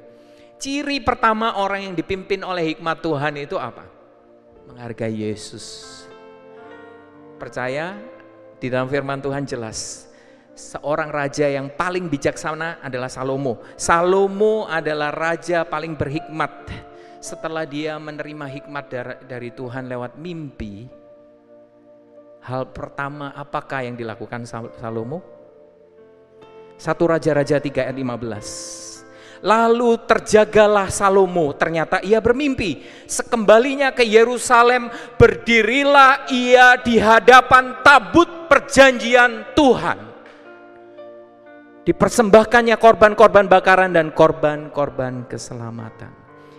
Ciri pertama orang yang dipimpin oleh hikmat Tuhan itu apa? Menghargai Yesus. Percaya di dalam firman Tuhan jelas. Seorang raja yang paling bijaksana adalah Salomo. Salomo adalah raja paling berhikmat. Setelah dia menerima hikmat dari Tuhan lewat mimpi, hal pertama apakah yang dilakukan Salomo? Satu Raja-Raja 3 ayat 15. Lalu terjagalah Salomo, ternyata ia bermimpi. Sekembalinya ke Yerusalem, berdirilah ia di hadapan tabut perjanjian Tuhan. Dipersembahkannya korban-korban bakaran dan korban-korban keselamatan.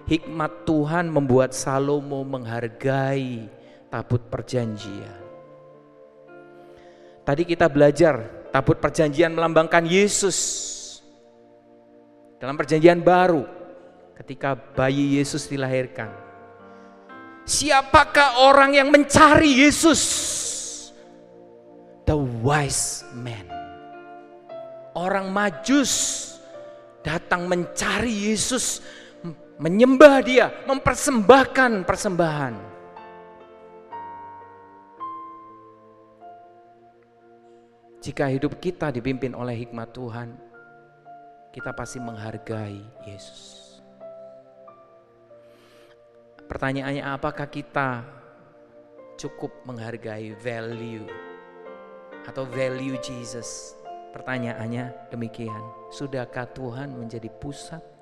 Hikmat Tuhan membuat Salomo menghargai tabut perjanjian. Tadi kita belajar Tabut perjanjian melambangkan Yesus. Dalam perjanjian baru, ketika bayi Yesus dilahirkan. Siapakah orang yang mencari Yesus? The wise man. Orang majus datang mencari Yesus, menyembah dia, mempersembahkan persembahan. Jika hidup kita dipimpin oleh hikmat Tuhan, kita pasti menghargai Yesus. Pertanyaannya apakah kita cukup menghargai value atau value Jesus? Pertanyaannya demikian, sudahkah Tuhan menjadi pusat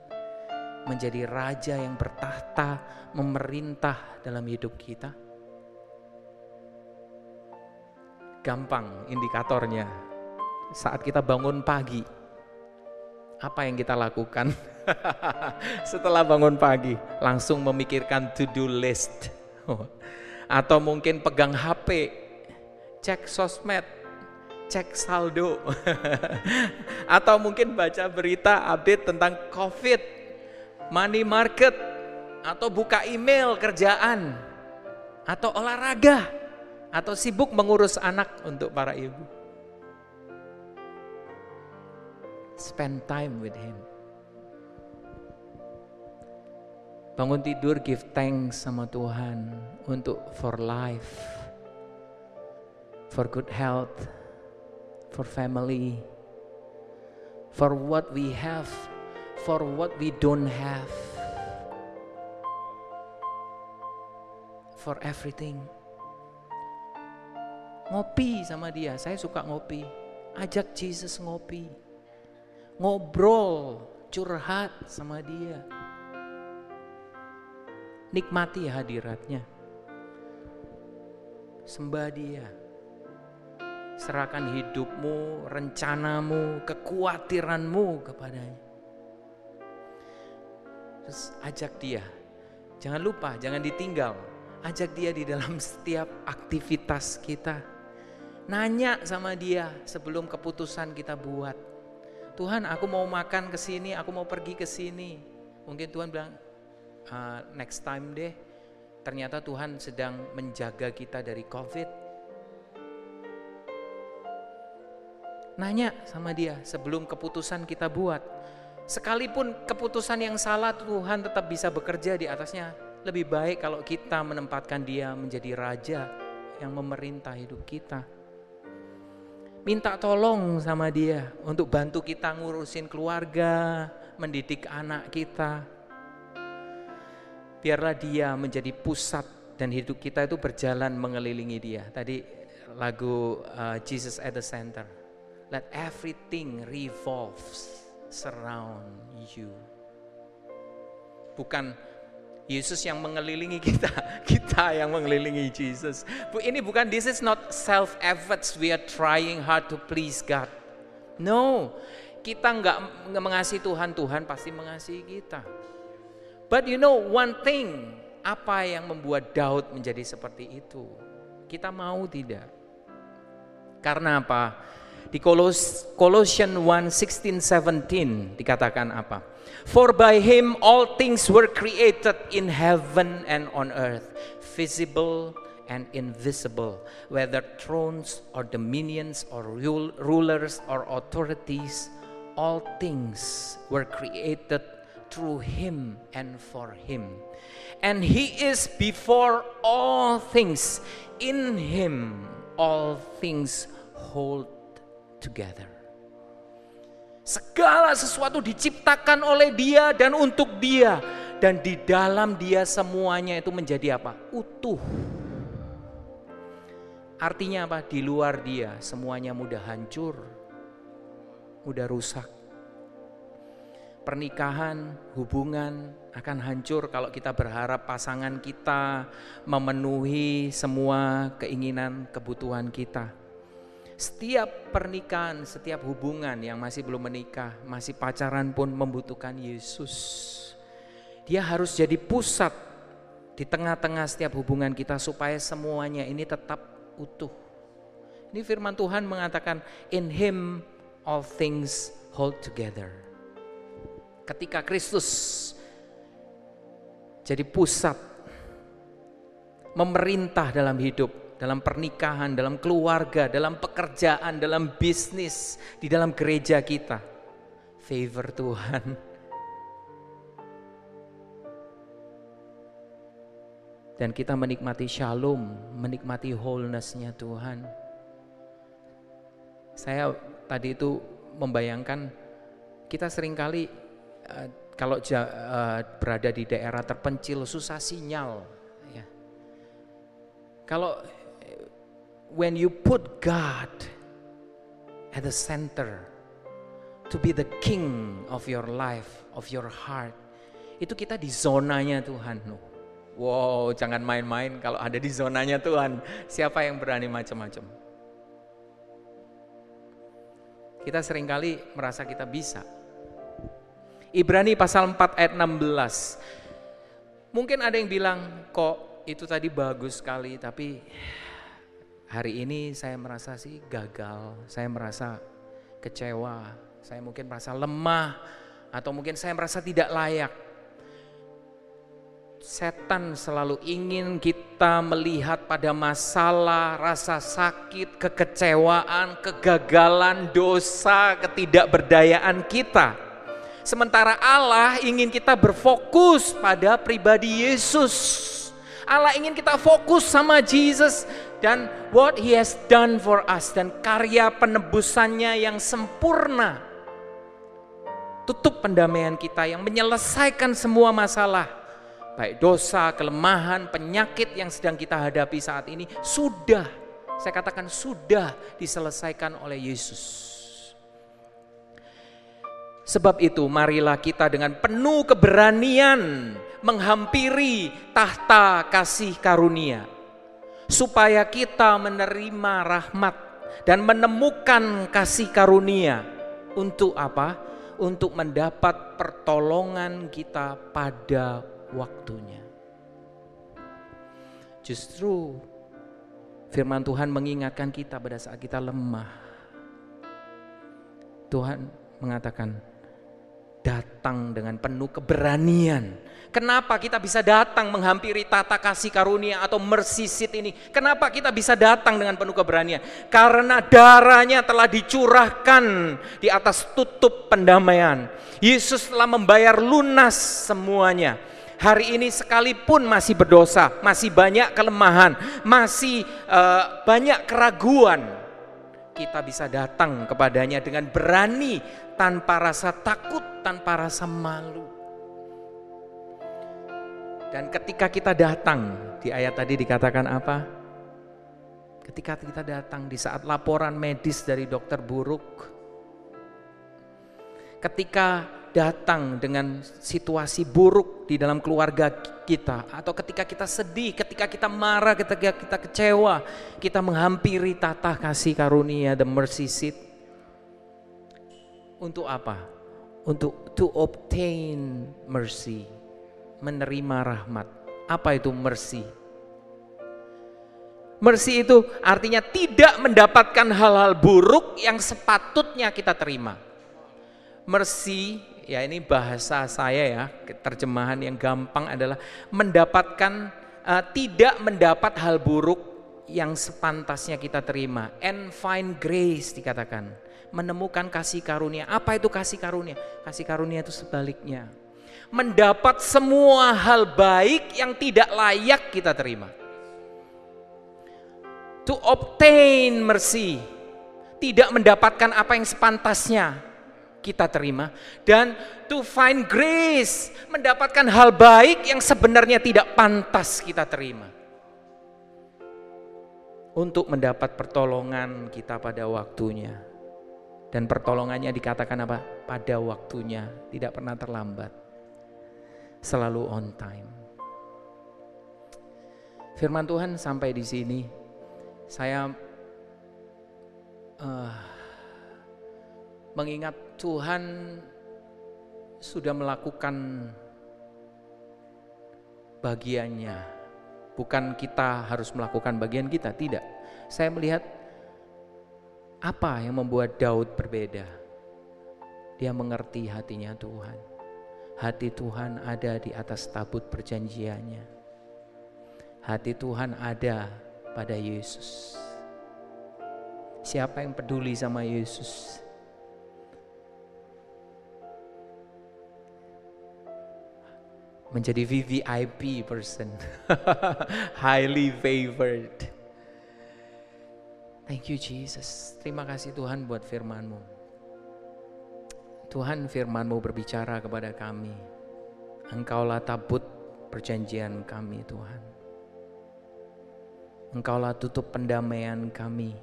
menjadi raja yang bertahta, memerintah dalam hidup kita? Gampang indikatornya. Saat kita bangun pagi, apa yang kita lakukan? Setelah bangun pagi, langsung memikirkan to-do list. Atau mungkin pegang HP, cek sosmed, cek saldo. Atau mungkin baca berita update tentang COVID, money market, atau buka email kerjaan, atau olahraga atau sibuk mengurus anak untuk para ibu. Spend time with him. Bangun tidur give thanks sama Tuhan untuk for life, for good health, for family, for what we have, for what we don't have, for everything ngopi sama dia. Saya suka ngopi. Ajak Jesus ngopi. Ngobrol, curhat sama dia. Nikmati hadiratnya. Sembah dia. Serahkan hidupmu, rencanamu, kekhawatiranmu kepadanya. Terus ajak dia. Jangan lupa, jangan ditinggal. Ajak dia di dalam setiap aktivitas kita Nanya sama dia sebelum keputusan kita buat. Tuhan aku mau makan ke sini, aku mau pergi ke sini. Mungkin Tuhan bilang, uh, next time deh. Ternyata Tuhan sedang menjaga kita dari COVID. Nanya sama dia sebelum keputusan kita buat. Sekalipun keputusan yang salah Tuhan tetap bisa bekerja di atasnya. Lebih baik kalau kita menempatkan dia menjadi raja yang memerintah hidup kita minta tolong sama dia untuk bantu kita ngurusin keluarga, mendidik anak kita. Biarlah dia menjadi pusat dan hidup kita itu berjalan mengelilingi dia. Tadi lagu uh, Jesus at the Center. Let everything revolves surround you. Bukan Yesus yang mengelilingi kita, kita yang mengelilingi Jesus. Ini bukan this is not self efforts we are trying hard to please God. No, kita nggak mengasihi Tuhan, Tuhan pasti mengasihi kita. But you know one thing, apa yang membuat Daud menjadi seperti itu? Kita mau tidak? Karena apa? Di Kolos, Colossians 1, 16, 17 dikatakan apa? For by him all things were created in heaven and on earth, visible and invisible, whether thrones or dominions or rulers or authorities, all things were created through him and for him. And he is before all things. In him all things hold together. Segala sesuatu diciptakan oleh dia dan untuk dia. Dan di dalam dia semuanya itu menjadi apa? Utuh. Artinya apa? Di luar dia semuanya mudah hancur, mudah rusak. Pernikahan, hubungan akan hancur kalau kita berharap pasangan kita memenuhi semua keinginan, kebutuhan kita. Setiap pernikahan, setiap hubungan yang masih belum menikah, masih pacaran pun membutuhkan Yesus. Dia harus jadi pusat di tengah-tengah setiap hubungan kita supaya semuanya ini tetap utuh. Ini firman Tuhan mengatakan in him all things hold together. Ketika Kristus jadi pusat memerintah dalam hidup, dalam pernikahan, dalam keluarga, dalam pekerjaan, dalam bisnis, di dalam gereja kita. Favor Tuhan. Dan kita menikmati shalom, menikmati wholeness-nya Tuhan. Saya tadi itu membayangkan kita sering kali uh, kalau uh, berada di daerah terpencil susah sinyal. Ya. Kalau when you put God at the center to be the king of your life, of your heart, itu kita di zonanya Tuhan. Wow, jangan main-main kalau ada di zonanya Tuhan. Siapa yang berani macam-macam? Kita sering kali merasa kita bisa. Ibrani pasal 4 ayat 16. Mungkin ada yang bilang, kok itu tadi bagus sekali, tapi hari ini saya merasa sih gagal, saya merasa kecewa, saya mungkin merasa lemah, atau mungkin saya merasa tidak layak. Setan selalu ingin kita melihat pada masalah, rasa sakit, kekecewaan, kegagalan, dosa, ketidakberdayaan kita. Sementara Allah ingin kita berfokus pada pribadi Yesus. Allah ingin kita fokus sama Jesus dan what he has done for us dan karya penebusannya yang sempurna. Tutup pendamaian kita yang menyelesaikan semua masalah. Baik dosa, kelemahan, penyakit yang sedang kita hadapi saat ini sudah, saya katakan sudah diselesaikan oleh Yesus. Sebab itu marilah kita dengan penuh keberanian menghampiri tahta kasih karunia. Supaya kita menerima rahmat dan menemukan kasih karunia. Untuk apa? Untuk mendapat pertolongan kita pada waktunya. Justru firman Tuhan mengingatkan kita pada saat kita lemah. Tuhan mengatakan, datang dengan penuh keberanian. Kenapa kita bisa datang menghampiri tata kasih karunia atau mercy seat ini? Kenapa kita bisa datang dengan penuh keberanian? Karena darahnya telah dicurahkan di atas tutup pendamaian. Yesus telah membayar lunas semuanya. Hari ini sekalipun masih berdosa, masih banyak kelemahan, masih uh, banyak keraguan, kita bisa datang kepadanya dengan berani tanpa rasa takut, tanpa rasa malu. Dan ketika kita datang, di ayat tadi dikatakan apa? Ketika kita datang di saat laporan medis dari dokter buruk, ketika datang dengan situasi buruk di dalam keluarga kita, atau ketika kita sedih, ketika kita marah, ketika kita kecewa, kita menghampiri tata kasih karunia, the mercy seat. Untuk apa? Untuk to obtain mercy, menerima rahmat. Apa itu mercy? Mercy itu artinya tidak mendapatkan hal-hal buruk yang sepatutnya kita terima. Mercy ya ini bahasa saya ya, terjemahan yang gampang adalah mendapatkan uh, tidak mendapat hal buruk yang sepantasnya kita terima. And find grace dikatakan. Menemukan kasih karunia. Apa itu kasih karunia? Kasih karunia itu sebaliknya. Mendapat semua hal baik yang tidak layak kita terima. To obtain mercy. Tidak mendapatkan apa yang sepantasnya kita terima dan to find grace mendapatkan hal baik yang sebenarnya tidak pantas kita terima. Untuk mendapat pertolongan kita pada waktunya. Dan pertolongannya dikatakan apa? Pada waktunya tidak pernah terlambat. Selalu on time. Firman Tuhan sampai di sini. Saya uh, mengingat Tuhan sudah melakukan bagiannya. Bukan kita harus melakukan bagian kita, tidak. Saya melihat apa yang membuat Daud berbeda. Dia mengerti hatinya Tuhan. Hati Tuhan ada di atas tabut perjanjiannya. Hati Tuhan ada pada Yesus. Siapa yang peduli sama Yesus? Menjadi VVIP person. Highly favored. Thank you Jesus. Terima kasih Tuhan buat firman-Mu. Tuhan firman-Mu berbicara kepada kami. Engkaulah tabut perjanjian kami Tuhan. Engkaulah tutup pendamaian kami.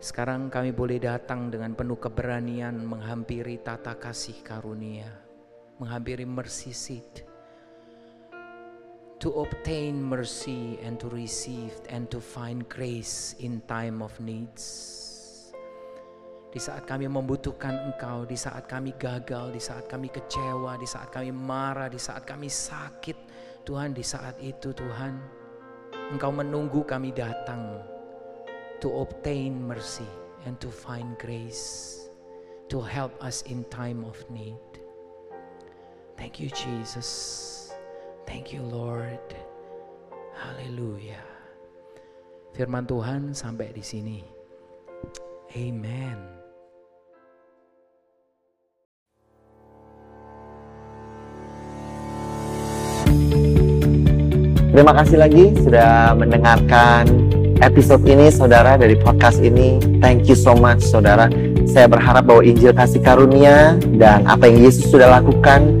Sekarang kami boleh datang dengan penuh keberanian menghampiri tata kasih karunia menghampiri mercy seat to obtain mercy and to receive and to find grace in time of needs. Di saat kami membutuhkan Engkau, di saat kami gagal, di saat kami kecewa, di saat kami marah, di saat kami sakit, Tuhan, di saat itu Tuhan, Engkau menunggu kami datang to obtain mercy and to find grace to help us in time of need. Thank you, Jesus. Thank you, Lord. Haleluya. Firman Tuhan sampai di sini. Amen. Terima kasih lagi sudah mendengarkan episode ini saudara dari podcast ini. Thank you so much saudara. Saya berharap bahwa Injil kasih karunia dan apa yang Yesus sudah lakukan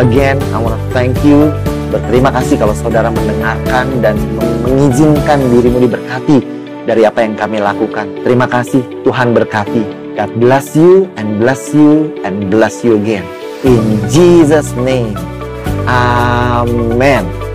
Again, I want to thank you. Berterima kasih kalau saudara mendengarkan dan mengizinkan dirimu diberkati dari apa yang kami lakukan. Terima kasih, Tuhan berkati. God bless you and bless you and bless you again. In Jesus' name. Amen.